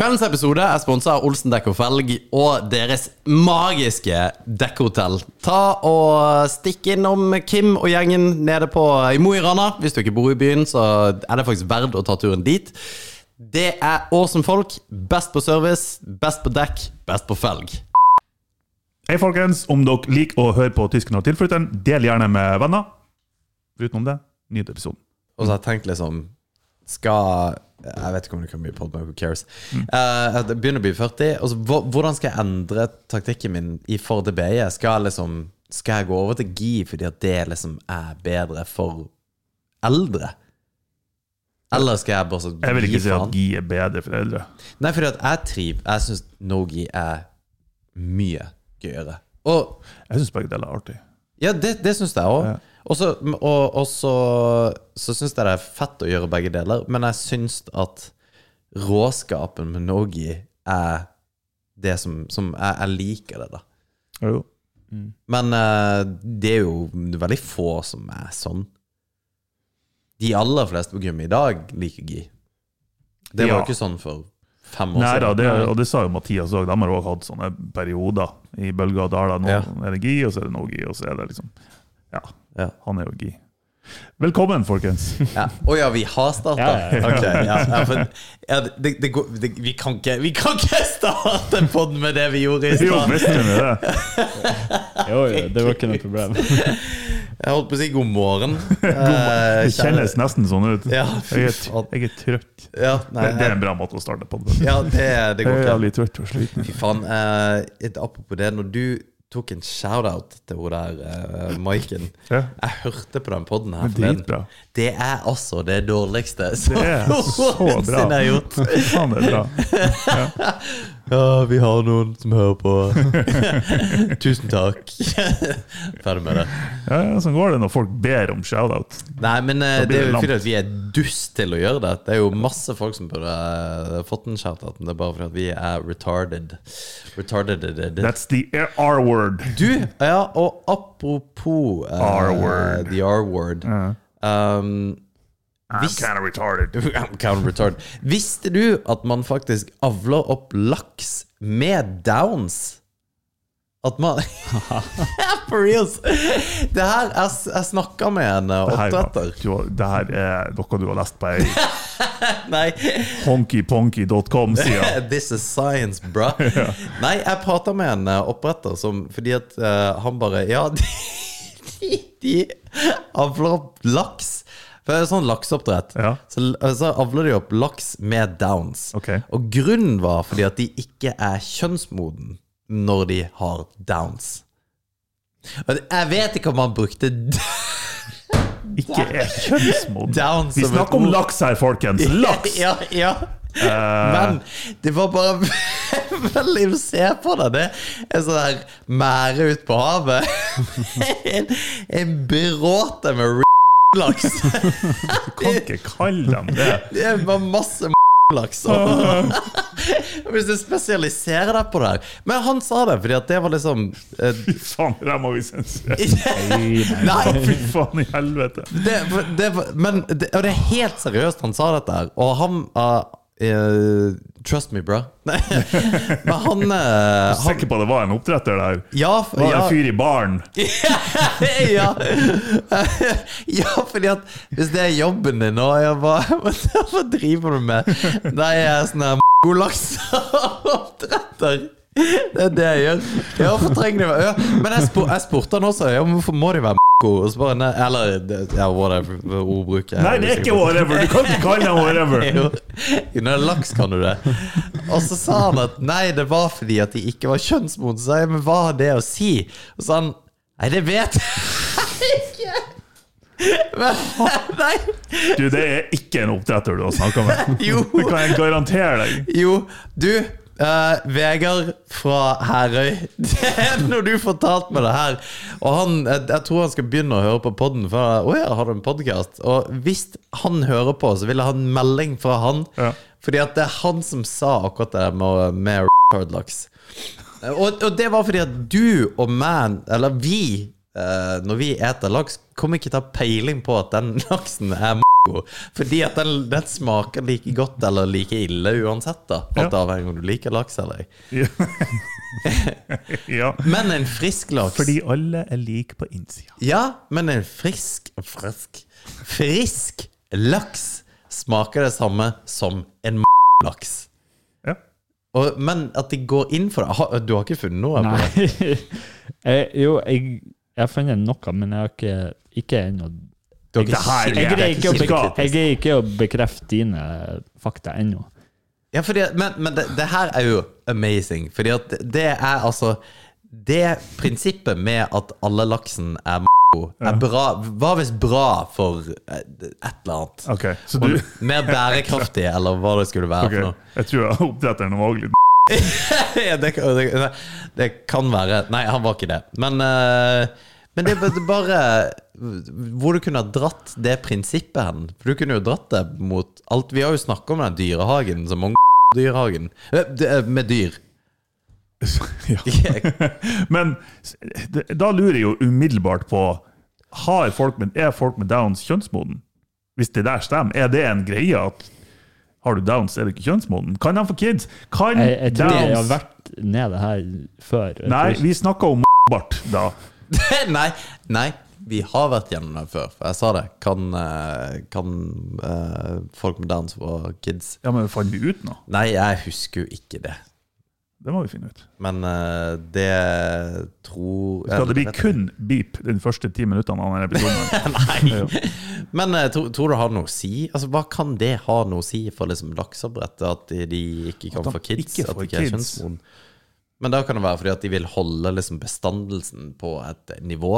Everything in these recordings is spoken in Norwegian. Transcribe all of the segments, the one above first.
Kveldens episode er sponsa av Olsen Dekk og Felg og deres magiske dekkhotell. Ta og Stikk innom Kim og gjengen nede på i Mo i Rana. Hvis du ikke bor i byen, så er det faktisk verdt å ta turen dit. Det er awesome folk. Best på service, best på dekk, best på felg. Hei, folkens. Om dere liker å høre på Tysken og tilflytteren, del gjerne med venner. Utenom det, nyt episoden. Og så har jeg tenkt liksom Skal Jeg vet ikke om det kan bli pod, who cares? Det begynner å bli 40. Altså, hvordan skal jeg endre taktikken min i for til BE? Skal liksom Skal jeg gå over til GI fordi at det liksom er bedre for eldre? Eller skal jeg bare så Jeg vil ikke si at GI er bedre for eldre. Nei, fordi at jeg triv Jeg syns no-GI er mye gøyere. Og Jeg syns begge deler er artig. ja, det, det syns jeg òg. Ja. Og så og, og så, så syns jeg det er fett å gjøre begge deler, men jeg syns at råskapen med Nogi er det som, som jeg, jeg liker det, da. Jo. Men uh, det er jo veldig få som er sånn. De aller fleste på gym i dag liker Gi. Det var Ja. ikke sånn for fem år Nei da, siden. det, og det sa jo Mathias òg. De har òg hatt sånne perioder i bølger og daler. Nå Ja. er det GI, og så er det no GI, og så er det liksom Ja, Ja. han er jo GI. Velkommen, folkens. Ja. Oh, ja, vi har starta? Ja, ja. For, det, det går, det, vi, kan ikke, vi kan ikke starte podden pod med det vi gjorde i Jo, stad! visst kunne det. Jo, jo, det var ikke noe problem. Jeg holdt på å si god morgen. Det Eh, kjennes nesten sånn ut. Ja, Jeg er, jeg er trøtt. Ja, nei, Det, det er en bra måte å starte på. Ja det, det går er litt jævlig trøtt og sliten. Fy faen. Eh, apropos det, når du tok en shout-out til hun der uh, Maiken Ja. Jeg hørte på den poden her Men forleden. Dritbra. Det er altså det dårligste som Det noensinne er gjort. det er bra. Ja, vi har noen som hører på. Tusen takk. Ferdig med det. Ja, ja, Sånn går det når folk ber om shout-out. Nei, men eh, det blir er det jo langt. fordi at vi er dust til å gjøre det. Det er jo masse folk som burde eh, fått en shout-out, men det er bare fordi at vi er retarded. Retarded. That's the R-word. Du, ja, og apropos eh, R-word. The R-word Ja. um, I'm kind of retarded. I'm retarded. Visste du at man faktisk avler opp laks med downs? At man For reals! Det her Jeg, jeg snakka med en eh, oppdretter. det her er noe du har lest på ei Nei. honkyponky.com-side. This is science, bra. Nei, jeg prata med en eh, oppretter som Fordi at uh, han bare Ja, de, de, de avler opp laks. For sånn lakseoppdrett. Ja. Så, så avler de opp laks med downs. Okay. Og grunnen var fordi at de ikke er kjønnsmoden når de har downs. Og Jeg vet ikke om han brukte Ikke er kjønnsmoden. downs Vi snakker om laks her, folkens. Laks! Ja, ja. Uh... Men det var bare veldig å se på det. Det er sånn der mære ut på havet. En, en bråte med laks. du kan ikke kalle dem det. Det var masse laks. Hvis du spesialiserer deg på det her. Men han sa det fordi at det var liksom eh, Fy faen, det der må vi sensurere. Nei, Fy faen i helvete. det, det, men det, Og det er helt seriøst han sa dette her. Og han uh, eh, Trust me, bro. Nei, Men han, uh, han Sikker på at det var en oppdretter der? Ja, for, Var det ja, en fyr i baren? ja. ja, fordi at hvis det er jobben din og jeg bare, Hva driver du med? Nei, jeg er sånn her god lakseoppdretter. Det er det jeg gjør. Ja, hvorfor trenger de ja. Men jeg, spur, jeg spurte han også ja, hvorfor må de være og så bare, nei, Eller ja, whatever ordbruket. Nei, det er ikke whatever! Du kan ikke kalle det whatever! Jo, jo, når det er laks kan du det. Og så sa han at nei, det var fordi at de ikke var kjønnsmodne. Så sa jeg, men hva har det å si? Og så sa han nei, det vet jeg ikke. Men, nei, Du, det er ikke en oppdretter du har snakka med. jo, Det kan jeg garantere deg. jo, du. Eh, Vegard fra Herøy. Det er når du fortalte meg det her. Og han, jeg, jeg tror han skal begynne å høre på podden. For, å ja, har du en podcast? Og hvis han hører på, så vil jeg ha en melding fra han. Ja. Fordi at det er han som sa akkurat det med, med retard-laks. Og, og det var fordi at du og man, eller vi, uh, når vi eter laks, kommer ikke til å ha peiling på at den laksen er. Fordi at den, den smaker like godt eller like ille uansett, da. Alt Ja. avhengig av om du liker laks eller ei. ja. Men en frisk laks Fordi alle er like på innsida. Ja, men en frisk Frisk Frisk laks smaker det samme som en laks. Ja. Og, men at de går inn for det Du har ikke funnet noe? Nei. jeg, jo, jeg, jeg har funnet noe, men jeg har ikke, ikke ennå Har Det jeg greier ikke, å ikke bekrefte dine fakta ennå. Ja, fordi, men, men det, det her er jo amazing. Fordi at det er altså Det prinsippet med at alle laksen er er bra Var visst bra for eh, et eller annet. Ok, så du mer bærekraftig, eller hva det skulle være Okay, for noe. Jeg tror jeg oppdretteren var litt ja, det, kan- det, det kan være Nei, han var ikke det. Men, eh, men det er bare Hvor du kunne ha dratt det prinsippet hen. For du kunne jo dratt det mot alt Vi har jo snakka om den dyrehagen som mange dyrehagen Eh, det- eh, med dyr. ja. Men da lurer jeg jo umiddelbart på har folk med, Er folk med downs kjønnsmoden? Hvis det der stemmer, er det en greie at har du downs, er du ikke kjønnsmoden? Kan de få kids? Kan Jeg, jeg tror jeg har vært nede her før. Nei, vi snakka om bart da. nei, nei. Vi har vært gjennom det før. For jeg sa det. Kan, eh, kan uh, folk med downs og kids? Ja, men fant vi ut nå? Nei, jeg husker jo ikke det. Det må vi finne ut. Men uh, det tror Skal det bli kun beep de første ti minuttene av episoden? Nei. Men uh, tror, tror du det har noe å si? Altså, Hva kan det ha noe å si for liksom, lakseoppdrettet At de, de ikke kan få kids? ikke at de ikke er kids. Men da kan det være fordi at de vil holde liksom, bestandelsen på et nivå.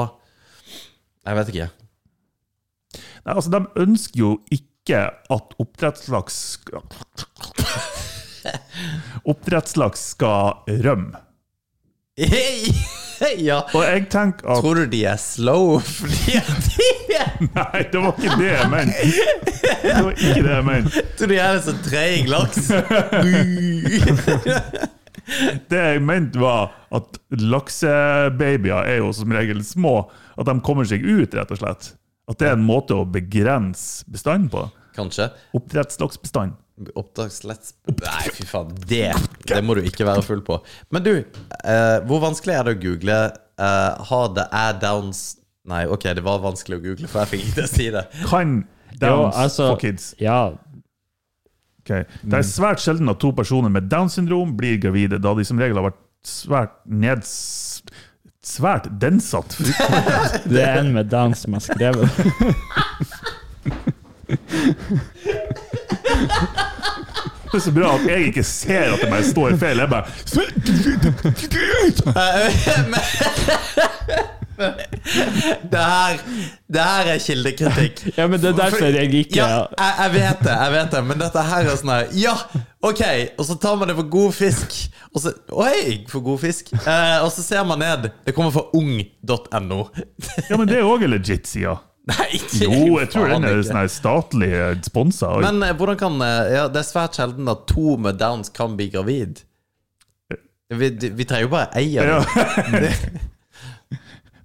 Jeg vet ikke. Nei, altså, de ønsker jo ikke at oppdrettslaks Oppdrettslaks skal rømme. ja. Og jeg tenker at Tror du de er slow fordi de er Nei, det var ikke det jeg mente! Det var ikke det jeg mente. Tror du de er en sånn treig laks? Det jeg mente, var at laksebabyer er jo som regel små. At de kommer seg ut, rett og slett. At det er en måte å begrense bestanden på. Kanskje. Oppdrettslaksbestand. Oppdragslets... Nei, fy faen. Det, det må du ikke være full på. Men du, eh, hvor vanskelig er det å google eh, Har det er downs Nei, ok, det var vanskelig å google, for jeg fikk ikke til å si det. Kan Jo, downs altså, for kids? Ja, Ok. Det er svært sjelden at to personer med Downs syndrom blir gravide, da de som regel har vært svært neds... Svært densatt. det er en med Downs som har skrevet det. Det er så bra at jeg ikke ser at det bare står feil. Jeg bare Det her, det her er kildekritikk. Ja, men det er derfor jeg ikke Ja, jeg, jeg vet det, jeg vet det, men dette her er sånn her Ja, ok, og så tar man det for god fisk. Og så Oi, for god fisk. Eh, og så ser man ned. Det kommer fra ung.no. Ja, men det er òg legit, side. Nei, ikke Jo, jeg tror den er sånn statlig eh, sponsa. Men eh, hvordan kan eh, Ja, det er svært sjelden at to med downs kan bli gravid. Vi, vi trenger jo bare ei av dem.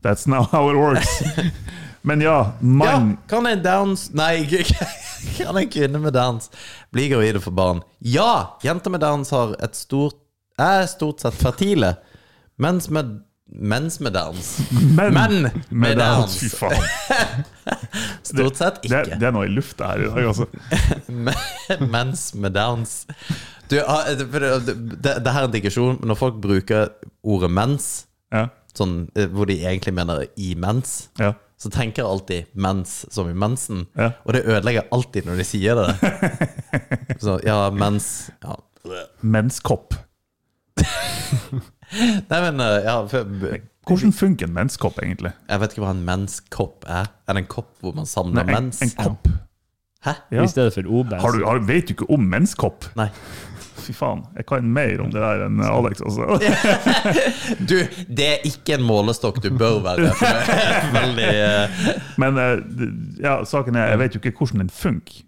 Ja. That's now how it works. Men ja, Ja, mann kan en downs Nei, kan en kvinne med downs bli gravide for barn? Ja! Jenter med downs har et stort er stort sett fertile. Mens med Mens med downs. Men, Men med med downs. Fy faen. Stort sett Det, ikke. det er noe i lufta her i dag, altså. Mens med downs. Du, ah, det, det, det, det her er en digresjon. Når folk bruker ordet mens, Ja. Sånn, eh, hvor de egentlig mener imens, ja. så tenker jeg alltid mens som i mensen. Ja. Og det ødelegger alltid når de sier det. Så, ja, mens ja. Menskopp. Nei, men eh, ja, for, Hvordan funker en menskopp, egentlig? Jeg vet ikke hva en menskopp er. Er det en kopp hvor man samler Nei, en, mens? en kopp. Hæ? Ja. I stedet for OB. Har du, har, vet du ikke om menskopp? Nei. Fy faen, jeg kan mer om det der enn Alex. Altså. Du, det er ikke en målestokk du bør være. Veldig uh... Men eh, ja, saken er, jeg vet jo ikke hvordan den funker.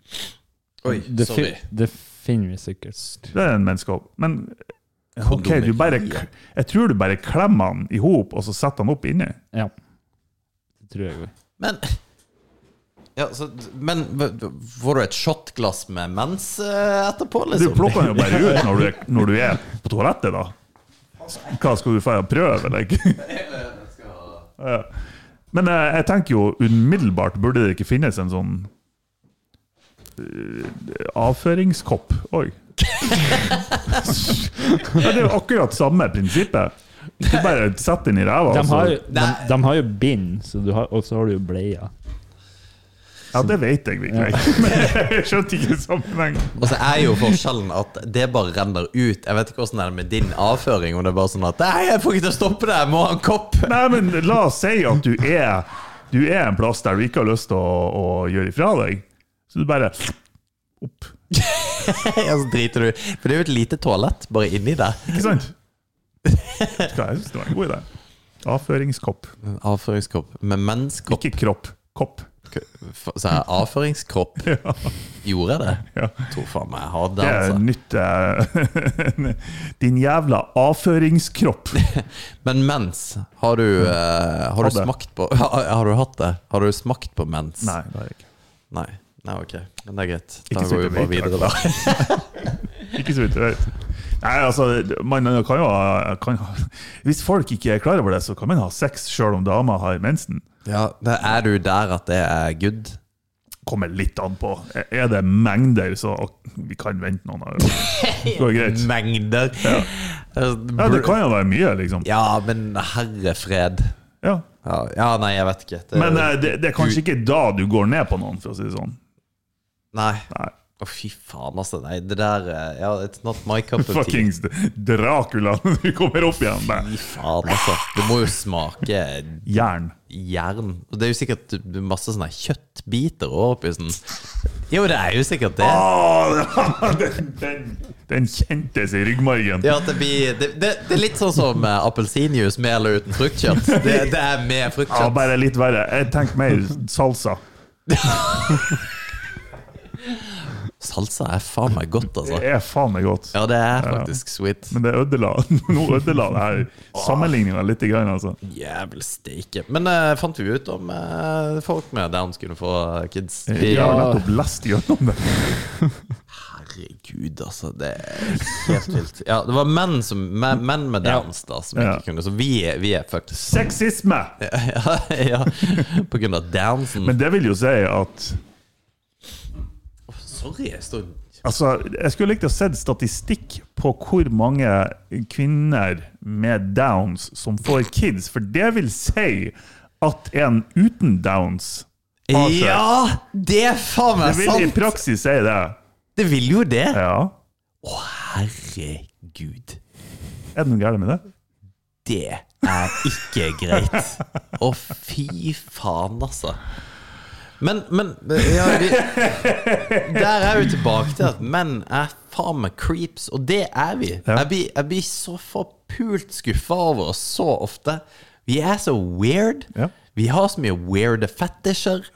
Oi, det, sorry. det finner vi sikkert. Det er en menskopp. Men ok, du bare, jeg tror du bare klemmer den i hop, og så setter den opp inni. Ja. Det tror jeg òg. Men Ja, så, men får du et shotglass med mens etterpå? etterpå, Du liksom? plukker den jo bare ut når du, er, når du er på toalettet, da. Hva skal du få prøve, eller? Ja. Men eh, jeg tenker jo umiddelbart burde det ikke finnes en sånn eh, avføringskopp òg. det er jo akkurat samme prinsippet. Du bare setter den i ræva. De har, jo, de, de har jo bind, så du har, og så har du jo bleier. Ja, det vet jeg virkelig. Men jeg skjønte ikke sammenhengen. Og så er jo forskjellen at det bare renner ut. Jeg vet ikke hvordan det er med din avføring. Om det er bare sånn at Nei, jeg får ikke til å stoppe det, jeg må ha en kopp. Nei, men la oss si at du er, du er en plass der du ikke har lyst til å, å gjøre ifra deg. Så du bare opp. Ja, så driter du For det er jo et lite toalett bare inni der. Ikke sant? Jeg synes det var en god idé. Avføringskopp. Avføringskopp med mennskopp. Ikke kropp. Kopp. Så er avføringskropp. Gjorde jeg det? Ja. Tror faen meg jeg hadde Det det, er altså. nytt eh, Din jævla avføringskropp. Men mens, har du, eh, har du smakt på har, har du hatt det? Har du smakt på mens? Nei, det har jeg ikke. Nei. Nei, ok. Men det er greit. Da går vi bare videre, da. Ikke så vidt jeg vet. Nei, altså, man kan jo ha- Hvis folk ikke er klar over det, så kan man ha sex sjøl om dama har mensen. Ja, er du der at det er good? Kommer litt an på. Er det mengder, så vi kan vente noen av Det går greit. Mengder. Ja. Ja, det kan jo være mye, liksom. Ja, men herre fred. Ja. Ja, ja nei, jeg vet ikke. Det, Men eh, det, det er kanskje ikke da du går ned på noen, for å si det sånn. Nei. Nei. Å, fy faen, altså. Nei, det der eh, Ja, it's not my cup of tea. Fuckings Dracula du kommer opp igjen Der. Fy faen, altså. Det må jo smake jern. jern. Og det er jo sikkert masse sånne kjøttbiter oppi sånn. Jo, det er jo sikkert det. Åh, den, den, den kjentes i ryggmargen. Ja, det, blir, det, det, det er litt sånn som uh, appelsinjuice med eller uten fruktkjøtt. Det, det er med fruktkjøtt. Ja, bare litt verre. Jeg tenker mer salsa. Salsa er faen meg godt, altså. Det er faen meg godt. Ja, det er faktisk sweet. Men det ødela Nå ødela det her sammenligninga litt. Grann, altså. Jævel steike. Men uh, fant vi ut om uh, folk med Downs kunne få kids? Vi, har nettopp lest gjennom det. Herregud, altså. Det er helt vilt. Ja, det var menn, som, menn med Downs da som Ja. ikke kunne, så vi, er- vi er fucked. Sexisme! Ja, ja, på grunn av Downsen. Men det vil jo si at Sorry, jeg står Altså, jeg skulle likt å sett statistikk på hvor mange kvinner med downs som får kids, for det vil si at en uten downs har seg. Ja! Det er faen meg Det meg vil i praksis si det. Det vil jo det. Ja. Å, herregud. Er det noe galt med det? Det er ikke greit. Å, fy faen, altså. Men, men ja, vi, Der er vi tilbake til at menn er faen meg creeps, og det er vi. Ja. Jeg, blir, jeg blir så forpult skuffa over oss så ofte. Vi er så weird. Ja. Vi har så mye weirde fetisjer.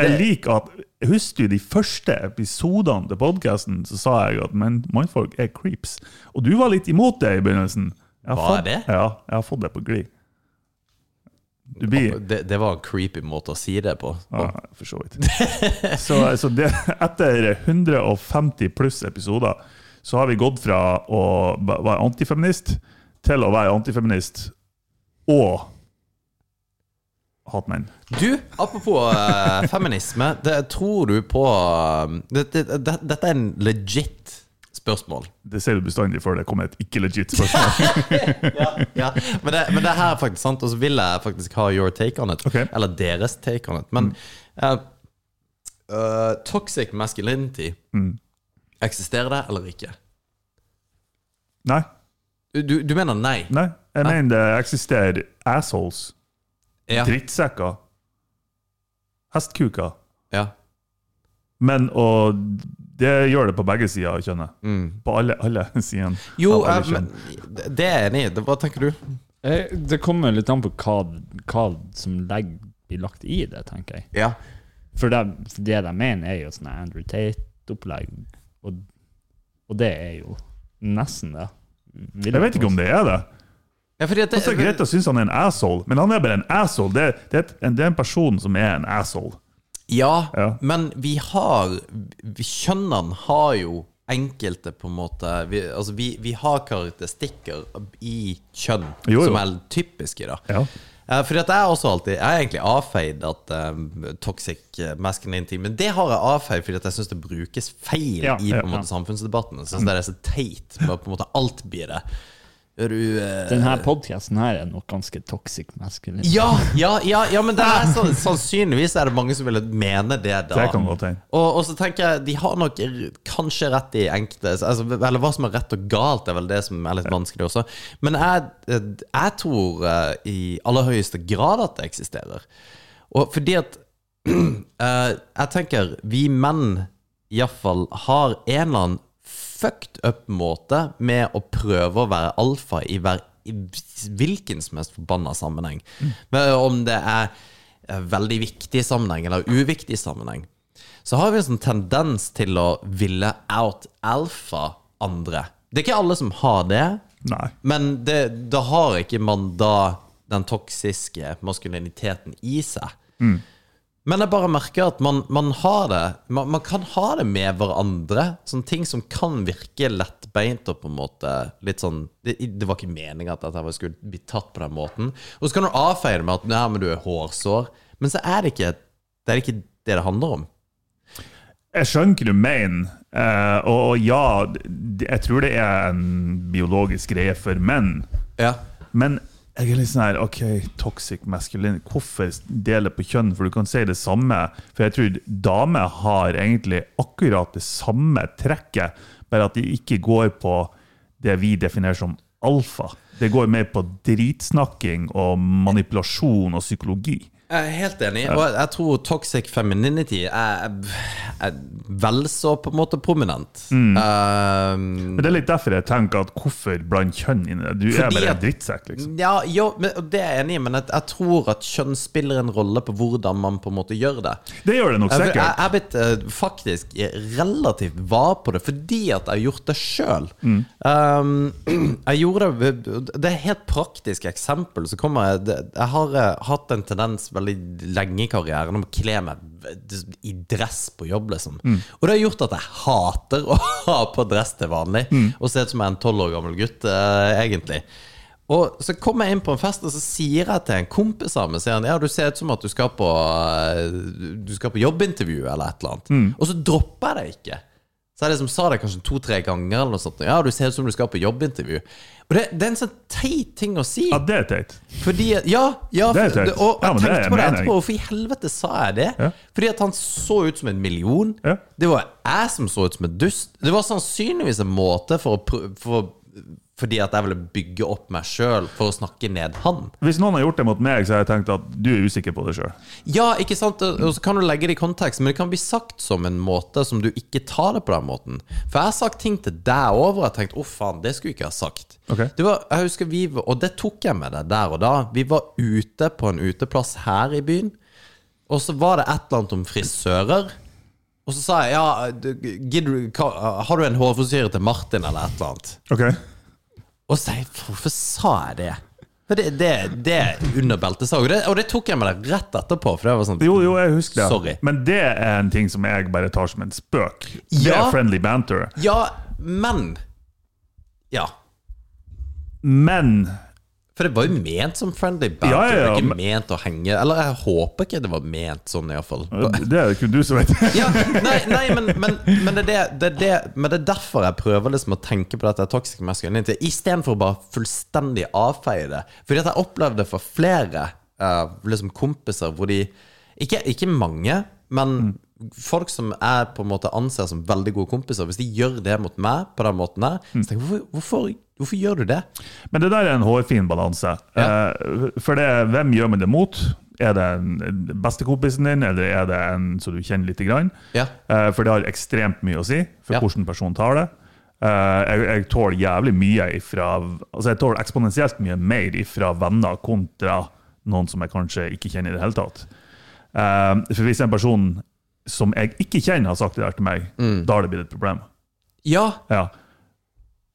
Jeg liker at Husker du de første episodene til podkasten, så sa jeg at men, mannfolk er creeps. Og du var litt imot det i begynnelsen. Var det? Ja, jeg har fått det på glid. Det, det var en creepy måte å si det på. Ja, for så vidt. Så, så det, etter 150 pluss episoder så har vi gått fra å være antifeminist til å være antifeminist og hatmenn. Du, apropos eh, feminisme. Det, tror du på eh, det, Dette er en legit spørsmål. Det ser du bestandig før det kommer et ikke-legit spørsmål. Ja, men, det, men det her er faktisk sant, og så vil jeg faktisk ha your take on it. Okay. Eller deres take on it. Men mm. uh, toxic masculinity Eksisterer det eller ikke? Nei, Du, du mener nei? nei. Jeg mener det eksisterer assholes, Ja. drittsekker, hestkuker. ja. Men og det gjør det på begge sider av kjønnet. På alle, alle sidene. Jo, alle eh, men, det- det er jeg enig i. Hva tenker du? Eh, Det kommer litt an på hva, hva som legger, blir lagt i det, tenker jeg. Ja. For det, for det de mener, er jo sånn Andrew Tate-opplegg, og, og det er jo nesten det. Vil Jeg vet ikke om det er det. ja fordi at det, greit Greta synes han er en asshole, men han er bare en asshole. Det, det, er, en, det er en person som er en asshole. Ja, Ja. men vi har vi, Kjønnene har jo enkelte på en måte Vi, altså vi, vi har karakteristikker i kjønn Jo, jo. som er typiske, da. Ja. Eh, fordi at jeg er også alltid Jeg har egentlig avfeid at um, toxic eh, masculinity Men det har jeg avfeid fordi at jeg syns det brukes feil Ja, i på en måte samfunnsdebatten. Jeg syns det er så teit. Bare på en måte alt blir det. Du eh, Denne podkasten her er nok ganske toxic masculine. ja, ja, ja, ja, men det er så, sannsynligvis er det mange som ville mene det da. Det kan godt hende. Og, og så tenker jeg, de har nok kanskje rett i enkelte altså, Eller hva som er rett og galt, er vel det som er litt vanskelig også. Men jeg, eh, jeg tror eh, i aller høyeste grad at det eksisterer. Og fordi at uh, Jeg tenker vi menn iallfall har en eller annen fucked up måte med å prøve å være alfa i hver i hvilken som helst forbanna sammenheng. Men om det er veldig viktig sammenheng eller uviktig sammenheng, så har vi en sånn tendens til å ville out alfa andre. Det er ikke alle som har det, Nei. men det, da har ikke man da den toksiske maskuliniteten i seg. Men jeg bare merker at man, man har det man, man kan ha det med hverandre. Sånne ting som kan virke lettbeint og på en måte litt sånn Det, det var ikke meninga at dette skulle bli tatt på den måten. Og så kan du avfeie det med at Nei, men du er hårsår. Men så er det ikke det er ikke det det handler om. Jeg skjønner hva du mener, eh, og, og ja, jeg tror det er en biologisk greie for menn. Ja. Men jeg er litt sånn her OK, toxic masculine. Hvorfor dele på kjønn? For du kan si det samme. For jeg tror damer har egentlig akkurat det samme trekket, bare at de ikke går på det vi definerer som alfa. Det går mer på dritsnakking og manipulasjon og psykologi. Jeg er helt enig, og jeg tror toxic femininity er, er vel så på en måte prominent. Mm. Um, Men det er litt derfor jeg tenker at hvorfor blande kjønn inn i det? Du er bare en drittsekk, liksom. Ja, jo, men, det er jeg enig i, men jeg, jeg tror at kjønn spiller en rolle på hvordan man på en måte gjør det. Det gjør det nok sikkert. jeg er blitt uh, faktisk relativt var på det fordi at jeg har gjort det sjøl. Um, jeg gjorde det Det er et helt praktisk eksempel. Så kommer jeg Jeg har eh, hatt en tendens veldig lenge i karrieren om å kle meg i dress på jobb, liksom. Og det har gjort at jeg hater å ha på dress til vanlig og se ut som jeg er en tolv år gammel gutt, eh, egentlig. Og så kommer jeg inn på en fest, og så sier jeg til en kompis av meg sier han, Ja, du ser ut som at du skal på eh, Du skal på jobbintervju eller et eller annet. Og så dropper jeg det ikke. Så jeg liksom sa det kanskje to-tre ganger. Eller noe sånt Ja, du ser ut som du skal på jobbintervju. Og det, det er en sånn teit ting å si. Ja, det er teit. Fordi Ja, ja Det er teit. og Ja, jeg tenkte på det etterpå. Hvorfor i helvete sa jeg det? Ja. Fordi at han så ut som en million. Ja. Det var jeg som så ut som en dust. Det var sannsynligvis en måte for å prøve for, Fordi at jeg ville bygge opp meg sjøl for å snakke ned han. Hvis noen har gjort det mot meg, så har jeg tenkt at du er usikker på det sjøl. Ja, ikke sant? Og så kan du legge det i kontekst, men det kan bli sagt som en måte som du ikke tar det på den måten. For jeg har sagt ting til deg over og jeg har tenkt 'å, faen, det skulle jeg ikke ha sagt'. Ok. Det var, jeg husker vi Og det tok jeg med det der og da. Vi var ute på en uteplass her i byen, og så var det et eller annet om frisører. Og så sa jeg ja, har du en hårfrisyre til Martin, eller et eller annet? Ok? Og så jeg, hvorfor sa jeg det? For det, det, det er sa beltesag. Og det, tok jeg med deg rett etterpå. For det var sånn Jo, jo, jeg husker det. Sorry. Men det er en ting som jeg bare tar som en spøk. Det Ja. er friendly banter. Ja, men Ja. Men For det var jo ment som friendly banter. Ja, ja, ja, ikke ment å henge Eller jeg håper ikke det var ment sånn, iallfall. det er det kun du som vet. Ja, nei, nei men, men, men, det er det, det det, men det er derfor jeg prøver liksom å tenke på dette toxic masculinity, istedenfor å bare fullstendig avfeie det. Fordi at jeg opplevde det for flere uh, liksom kompiser hvor de Ikke, ikke mange, men folk som jeg på en måte anser som veldig gode kompiser, hvis de gjør det mot meg på den måten her, så tenker jeg hvorfor, hvorfor, hvorfor gjør du det? Men det der er en hårfin balanse. Ja. For det, hvem gjør man det mot? Er det en bestekompisen din, eller er det en som du kjenner lite grann? Ja. Eh, For det har ekstremt mye å si for Ja. hvordan personen tar det. Eh, Jeg, jeg tåler jævlig mye ifra Altså jeg tåler eksponentielt mye mer ifra venner kontra noen som jeg kanskje ikke kjenner i det hele tatt. Eh, For hvis en person som jeg ikke kjenner, har sagt det der til meg, Mm. da har det blitt et problem. Ja, Ja,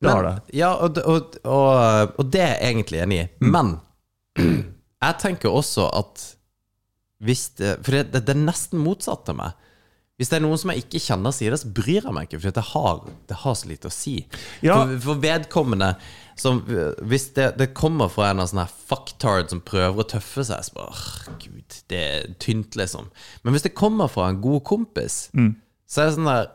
det har det. Ja, og, og, og, og det er jeg egentlig enig i. Mm. Men jeg tenker også at hvis det, For det, det, det er nesten motsatt av meg. Hvis det er noen som jeg ikke kjenner sier det, så bryr jeg meg ikke, for det har, det har så lite å si. Ja. For, for vedkommende som, Hvis det, det kommer fra en av sånne her fucktard som prøver å tøffe seg, så bare Gud, det er tynt, liksom. Men hvis det kommer fra en god kompis, så er det sånn der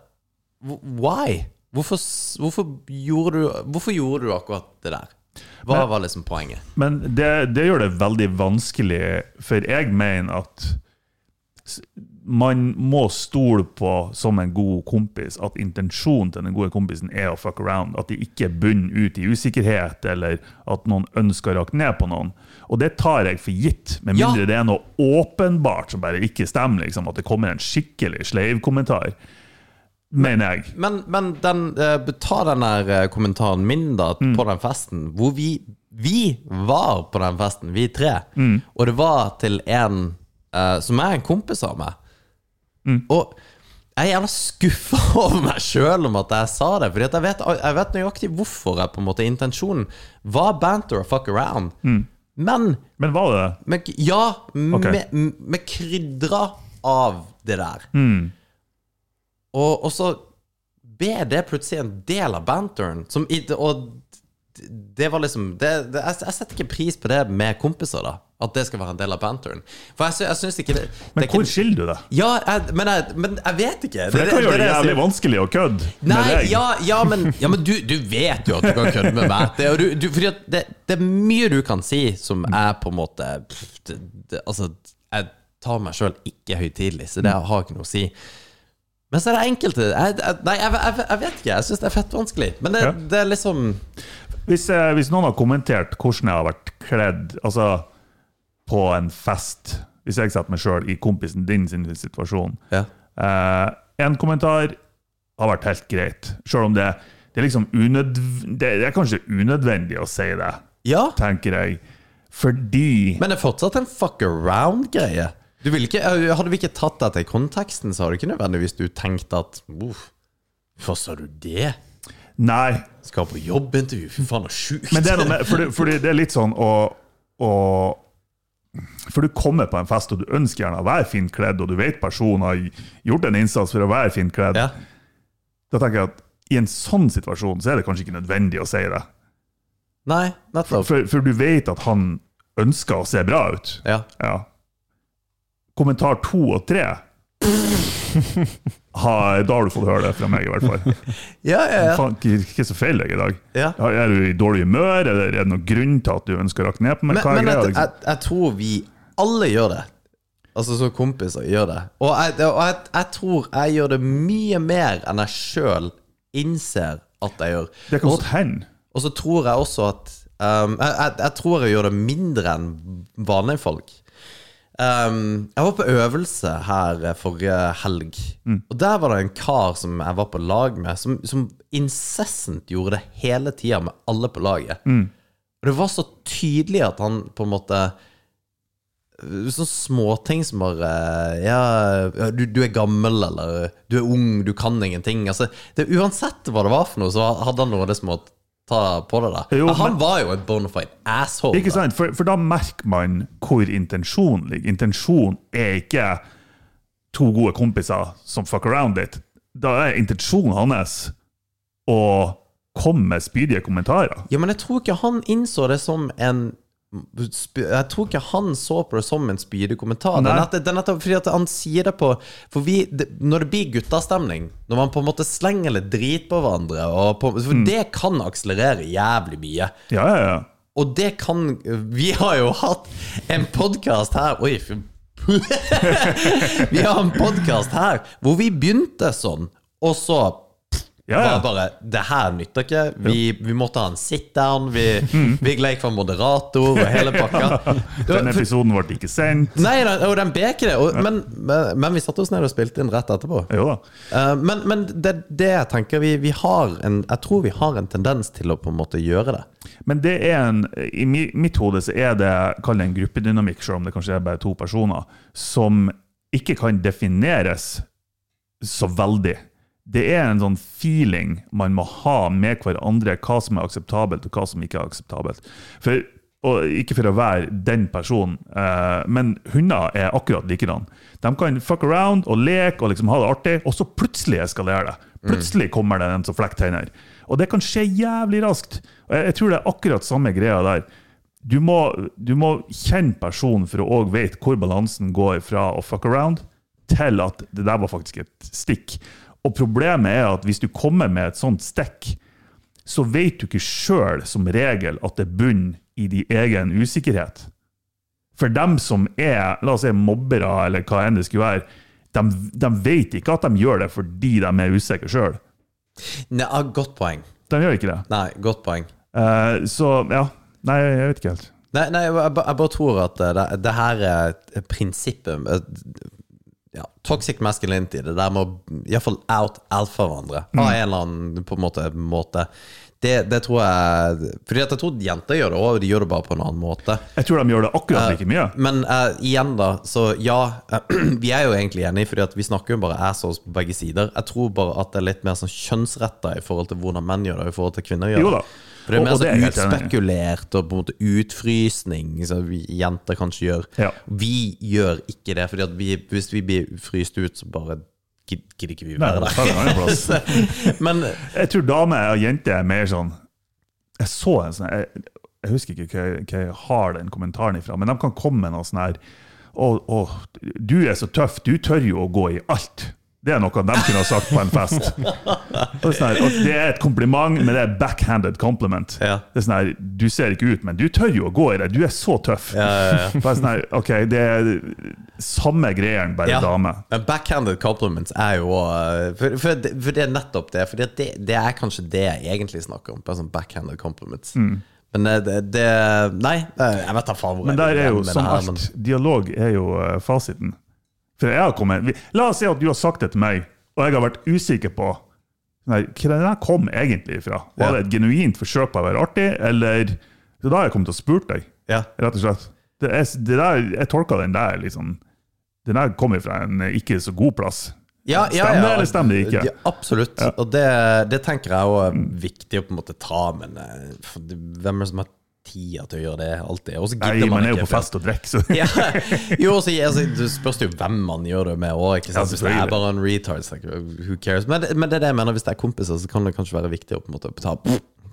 Why? Hvorfor, hvorfor, gjorde du, hvorfor gjorde du akkurat det der? Hva var liksom poenget? Men det, det gjør det veldig vanskelig, for jeg mener at man må stole på, som en god kompis, at intensjonen til den gode kompisen er å fuck around. At de ikke bunner ut i usikkerhet, eller at noen ønsker å rakke ned på noen. Og det tar jeg for gitt, med Ja. mindre det er noe åpenbart som bare ikke stemmer. Liksom, at det kommer en skikkelig sleivkommentar. Mener jeg. Men, men den, eh, ta den der eh, kommentaren min da på den festen, hvor vi, vi var på den festen, vi tre, og det var til en uh, som er en kompis av meg. Og jeg er jævla skuffa over meg sjøl om at jeg sa det. Fordi jeg vet, jeg vet nøyaktig hvorfor jeg på en måte intensjonen var banter og fuck around. Men Men var det det? ja, okay. med, med krydra av det der. Og, og så ble det plutselig en del av banteren. Som, og det var liksom det, det, jeg, jeg setter ikke pris på det med kompiser, da. At det skal være en del av banteren. For jeg, jeg synes ikke det, Men hvor ikke, skiller du det? Ja, jeg, men, jeg, men jeg vet ikke. For det kan gjøre det jævlig vanskelig å kødde med deg. ja, ja, men, ja, men du, du vet jo at du kan kødde med meg. Det, du, du, fordi det, det er mye du kan si som er på en måte pff, Altså, jeg tar meg sjøl ikke høytidelig, så det har ikke noe å si. Men så er det enkelte jeg, jeg, Nei, jeg, jeg, vet ikke. Jeg syns det er fett vanskelig. Men det, Ja. det er liksom Hvis, eh, hvis noen har kommentert hvordan jeg har vært kledd altså på en fest Hvis jeg setter meg sjøl i kompisen din sin situasjon Ja. eh, En kommentar har vært helt greit, sjøl om det, det er liksom. Det, det er kanskje unødvendig å si det, ja. tenker jeg. Fordi Men det er fortsatt en fuck around-greie. Ikke, Hadde vi ikke tatt dette i konteksten, så hadde du ikke nødvendigvis du tenkt at Hvorfor sa du det? Nei. Skal på jobbintervju? Fy faen, så sjukt. Men det er noe med Fordi, fordi det er litt sånn å, å For du kommer på en fest, og du ønsker gjerne å være fint kledd, og du vet personen har gjort en innsats for å være fint kledd. ja. Da tenker jeg at i en sånn situasjon så er det kanskje ikke nødvendig å si det. Nei, nettopp. For, for du vet at han ønsker å se bra ut. Ja. Ja. Kommentar to og tre ha, Da har du fått høre det fra meg, i hvert fall. Ja, ja, ja. Faen, ikke, ikke så feil deg i dag. Ja. Er du i dårlig humør, eller er det noen grunn til at du ønsker å rakke ned på meg? Men, Hva er men jeg, Liksom? jeg, jeg tror vi alle gjør det. Altså som kompiser gjør det. Og jeg, og jeg, tror jeg gjør det mye mer enn jeg sjøl innser at jeg gjør. Det kan godt hende. Og så tror jeg også at um, jeg tror jeg gjør det mindre enn vanlige folk. Um, jeg var på øvelse her eh, forrige helg, og der var det en kar som jeg var på lag med, som, som incessant gjorde det hele tida med alle på laget. Og det var så tydelig at han på en måte Sånne småting som bare Ja, ja, du, du er gammel, eller du er ung, du kan ingenting. Altså, det, uansett hva det var for noe, så hadde han noe av det som å ta på det. da Jo, Han men- var jo en bonafide asshole. Ikke sant? For, for da merker man hvor intensjonen ligger. Intensjonen er ikke to gode kompiser som fuck around litt. Da er intensjonen hans å komme med spydige kommentarer. Ja, men jeg tror ikke han innså det som en jeg tror ikke han så på det som en spydig kommentar. Det Nei. nett- det nettopp fordi at han sier det på For vi, det, Når det blir guttastemning, når man på en måte slenger litt drit på hverandre på, For Mm. det kan akselerere jævlig mye. Ja, ja, ja. Og det kan Vi har jo hatt en podkast her Oi, Vi har en podkast her hvor vi begynte sånn, og så Ja, ja. var bare Det her nytter ikke. Vi, vi måtte ha en sit-down. Vi, vi gikk for moderator og hele pakka. Den episoden ble ikke sendt. Nei, og den ble ikke det. Og, men, men, men vi satte oss ned og spilte inn rett etterpå. Eh, men men det, det jeg tenker vi, vi har en Jeg tror vi har en tendens til å på en måte gjøre det. Men det er en, i mitt hode så er det, kall det en gruppedynamikk, selv om det kanskje er bare to personer, som ikke kan defineres så veldig. Det er en sånn feeling man må ha med hverandre, hva som er akseptabelt og hva som ikke er akseptabelt. For og ikke for å være den personen, eh, men hunder er akkurat likedan. De kan fuck around og leke og liksom ha det artig, og så plutselig eskalerer det. Plutselig kommer det en som flekker tenner. Og det kan skje jævlig raskt. Og jeg, jeg tror det er akkurat samme greia der. Du må, du må kjenne personen for å òg vite hvor balansen går fra å fuck around til at det der var faktisk et stikk. Og problemet er at hvis du kommer med et sånt stikk, så vet du ikke sjøl som regel at det bunner i din egen usikkerhet. For dem som er la oss si, mobbere, eller hva enn det skulle være, de, de vet ikke at de gjør det fordi de er usikre sjøl. Ah, godt poeng. De gjør ikke det. Nei, godt poeng. Uh, så ja. Nei, jeg vet ikke helt. Nei, nei jeg, jeg bare tror at eh, det, det her er et prinsippet ja, Toxic masculinity, det der med å iallfall out-alfa hverandre på en eller annen på en måte, måte. Det, det tror jeg Fordi at jeg tror jenter gjør det òg, de gjør det bare på en annen måte. Jeg tror de gjør det akkurat like mye. Men uh, igjen, da. Så ja, vi er jo egentlig enige, Fordi at vi snakker jo bare assholes på begge sider. Jeg tror bare at det er litt mer sånn kjønnsretta i forhold til hvordan menn gjør det, i forhold til kvinner gjør det. Jo da. For det er mer og er sånn utspekulert og på en måte utfrysning, som vi jenter kanskje gjør. Ja. Vi gjør ikke det, at hvis vi blir fryst ut, så bare gid- gidder ikke vi være der. Men Jeg tror damer og jenter er mer sånn Jeg så en sånn Jeg, jeg husker ikke hva jeg, hva jeg har den kommentaren ifra, men de kan komme med noe sånn her å, å, du er så tøff, du tør jo å gå i alt. Det er noe de kunne ha sagt på en fest. Og det, er sånn og det er et kompliment, men det er backhanded compliment. Ja. Det er sånn her, Du ser ikke ut, men du tør jo å gå i det. Du er så tøff. Ja, ja, ja. er sånn her, ok, Det er samme greien, bare dame. Men backhanded compliments er jo uh, for, for, det, for det er nettopp det. For det, det er kanskje det jeg egentlig snakker om. Bare sånn backhanded compliments. Men det, det, det Nei, eh, jeg vet da faen hvor Mm. Men jeg der er jo som det men- alt, dialog er jo eh, fasiten. For jeg har kommet, La oss si at du har sagt det til meg, og jeg har vært usikker på nei, hva der kom egentlig fra. Var det et genuint forsøk på å være artig, eller Så da har jeg kommet og spurt deg, Ja. rett og slett. Det er, det der, jeg tolka den der liksom Den der kommer fra en ikke så god plass. Ja, ja, Stemmer det, ja. eller stemmer det ikke? Ja, absolutt. Og det, det tenker jeg òg er viktig å på en måte ta, men eh, for hvem er det som har tida til å gjøre det alltid? Og så Nei, gidder man man er jo på fest og drikker, så Ja. Jo, så, altså, Du spørs jo hvem man gjør det med òg. Hvis det er bare en retard, så who cares? Men, men det er det jeg mener, hvis det er kompiser, så kan det kanskje være viktig å på en måte ta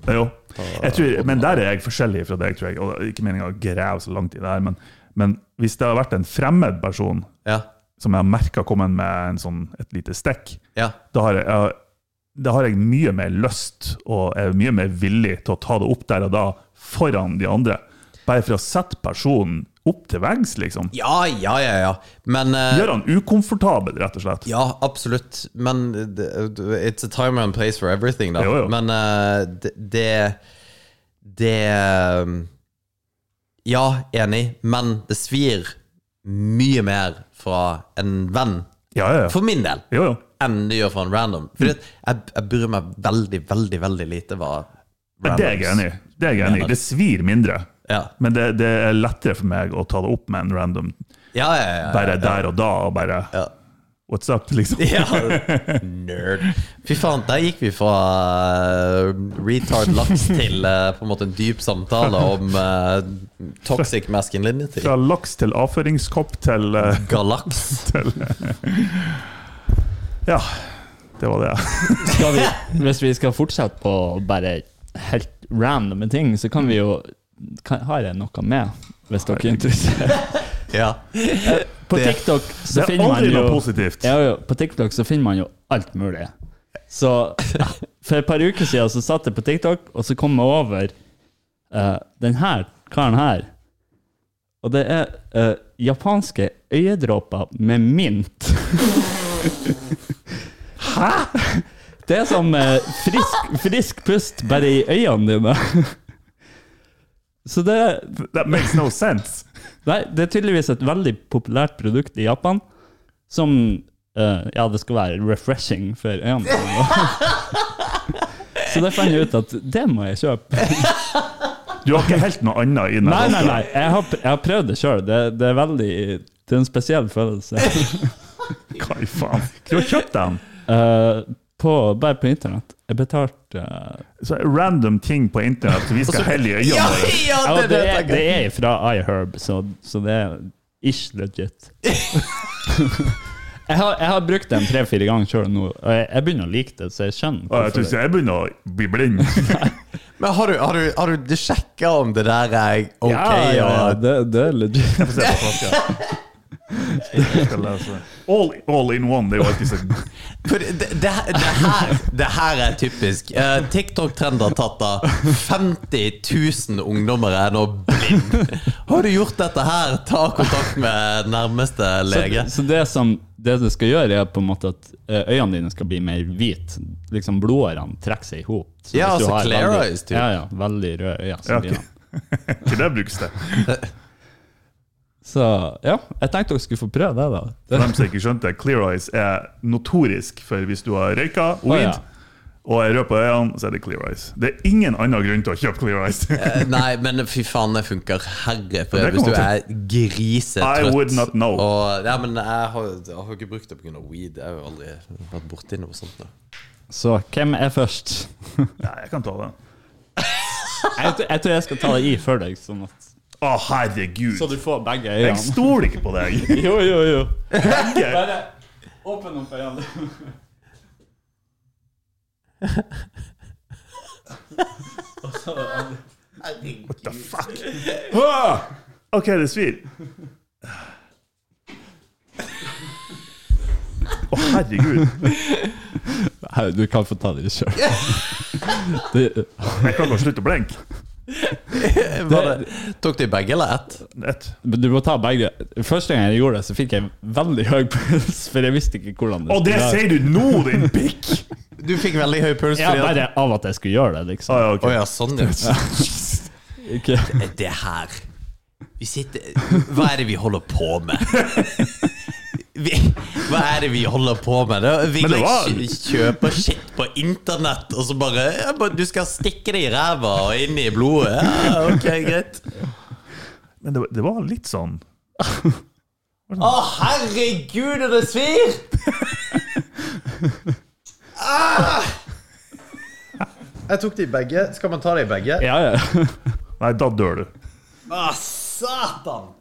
Jo. Tror, men der er jeg forskjellig fra deg, tror jeg. Og det ikke meningen å grave så langt i det her, men, men hvis det har vært en fremmed person Ja. som jeg har merka kommet med en sånn, et lite stikk, Ja. da har, jeg, jeg, da har jeg mye mer lyst og er mye mer villig til å ta det opp der og da foran de andre. Bare for å sette personen opp til veggs, liksom. ja, ja, ja, ja. Men uh, Gjør han ukomfortabel, rett og slett. Ja, absolutt. Men it's a time and place for everything, da. Jo, jo. Men uh, det, det um, Ja, enig, men det svir mye mer fra en venn, Ja, ja, ja. for min del, Jo, jo. enn det gjør fra en random. For jeg, jeg bryr meg veldig, veldig veldig lite hva Men Det er jeg enig i. Det er jeg enig i. Det svir mindre. Ja, Men det, det er lettere for meg å ta det opp med en random ja, ja. ja, ja, bare der og da, og bare Ja. What's up, liksom? Ja, nerd. Fy faen, der gikk vi fra uh, retard laks til uh, på en måte en dyp samtale om uh, toxic masculinity. Fra laks til avføringskopp til, Galaks. til Ja, det var det. Skal vi, hvis vi skal fortsette på bare helt randome ting, så kan vi jo kan, Har jeg noe med, hvis dere er interessert? Ja. På TikTok så Det er finner man aldri jo noe positivt. ja, jo, På TikTok så finner man jo alt mulig. Så for et par uker siden så satt jeg på TikTok, og så kom jeg over uh, den her karen her. Og det er uh, japanske øyedråper med mint. Hæ?! Det er som eh, frisk, frisk pust bare i øynene dine. Så det That makes no sense. Nei, det er tydeligvis et veldig populært produkt i Japan, som eh, Ja, det skal være refreshing for øynene. Så det fant jeg ut at det må jeg kjøpe. Du har ikke helt noe annet i den. Nei, nei, nei. Jeg har, jeg har prøvd det sjøl. Det, det er veldig Det er en spesiell følelse. Hva i faen? Du har kjøpt den? Eh, på, bare på internett. Jeg betalte uh, Så random ting på internett vi skal helle i øynene Ja, det, er, det, er fra iHerb, så, så det er ish legit. jeg, har, jeg har brukt den tre-fire ganger sjøl nå, og jeg, jeg begynner å like det, så jeg skjønner hvorfor. jeg, tror ikke jeg begynner å bli blind. Men har du, har du, har du sjekka om det der er ok? Ja, ja, ja, og- det, det er legit. All, all in one, det er jo alltid så For det, det, det, her, det her er typisk. Uh, TikTok-trend har tatt av 50 000 ungdommer er nå blind. Har du gjort dette her, ta kontakt med nærmeste lege. Så, så det som det du skal gjøre, er på en måte at eh, øynene dine skal bli mer hvite. Liksom blodårene trekker seg i hop. Ja, altså clear veldig- eyes, typ. Ja, ja, veldig røde øyne. Ja, okay. Til det brukes det. Så ja, jeg tenkte dere skulle få prøve det, da. For Det, dem som ikke skjønte, Clear Eyes er notorisk for hvis du har røyka weed ja. og jeg rød på øynene, så er det Clear Eyes. Det er ingen annen grunn til å kjøpe Clear Eyes. Eh, Nei, men fy faen, det funker. Herre Det Hvis du er grisetrøtt I would not know. Og, ja, men jeg har, jeg har ikke brukt det pga. weed. Jeg har jo aldri vært borti noe sånt. Da. så hvem er først? Nei, jeg kan ta den. Jeg, jeg tror jeg skal ta det i før deg, sånn at, Å, herregud. så du får begge Jeg øynene. stoler ikke på deg. Jo, jo, jo. Begge. Bare åpne opp øynene. What the fuck? Ah! OK, det svir. Å, herregud. Nei, Du kan få ta det sjøl. Det, Jeg kan bare slutte å blinke. Var det, tok de begge eller ett? Et. Du må ta begge. Første gang jeg gjorde det, så fikk jeg veldig høy puls, for jeg visste ikke hvordan det Og det sier du nå, din pikk! Du fikk veldig høy puls Ja, bare av at jeg skulle gjøre det, Ah, liksom. ja, okay. oh, ja, sånn, ja. Ikke. Det her Vi sitter Hva er det vi holder på med? Vi, hva er det vi holder på med? da? vi det var- kjøper shit på internett, og så bare, ja, bare Du skal stikke det i ræva og inn i blodet? Ja, ok, greit. Men det, det var litt sånn Å, herregud, og det svir! Ah! Jeg tok de begge. Skal man ta de begge? Ja, ja. Nei, da dør du. Å, satan!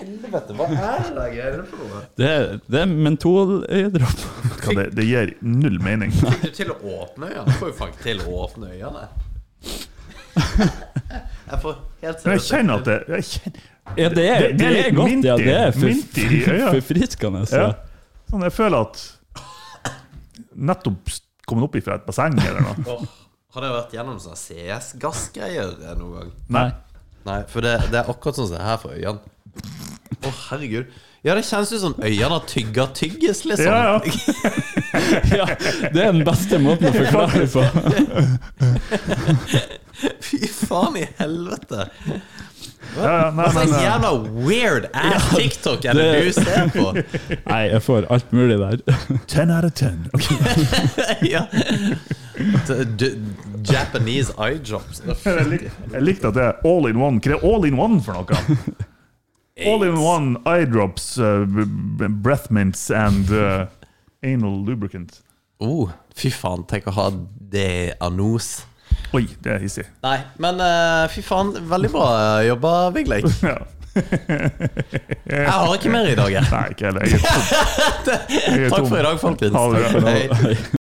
Helvete, hva er det der greiene for noe? Det er, det er mentoløyedråp. Det, det gir null mening. Fikk du til å åpne øynene? Får jo faktisk til å åpne øynene. Jeg får helt Men jeg kjenner at det jeg kjenner, Ja, det er, Det- det det er godt, minty, ja. Det er forfriskende. For, for, ja, sånn, Jeg føler at Nettopp kommet opp ifra et basseng eller noe. Har dere vært gjennom sånne CS-gassgreier noen gang? Nei. Nei, for det, det er akkurat sånn som det er her for øynene. Å, herregud. Ja, det kjennes ut som øynene har tygga tyggis, liksom. Ja, ja. Ja, det er den beste måten å forklare det på. Fy faen i helvete. Ja, ja, Hva slags jævla weird ass TikTok er det du ser på? Nei, jeg får alt mulig der. Ten out of 10. Ok. ja. Japanese eye drops. Jeg likte at det er all in one. Hva er all in one for noe? All in one eye drops, uh, breath mints and uh, anal lubricant. Oh, fy faen, tenk å ha det anos. Oi, det er hissig. Nei, men uh, fy faen, veldig bra jobba, Vigleik. Ja. Jeg har ikke mer i dag, jeg. Nei, ikke heller. Jeg er tom. Jeg er Takk tom. for i dag, folkens. Ha det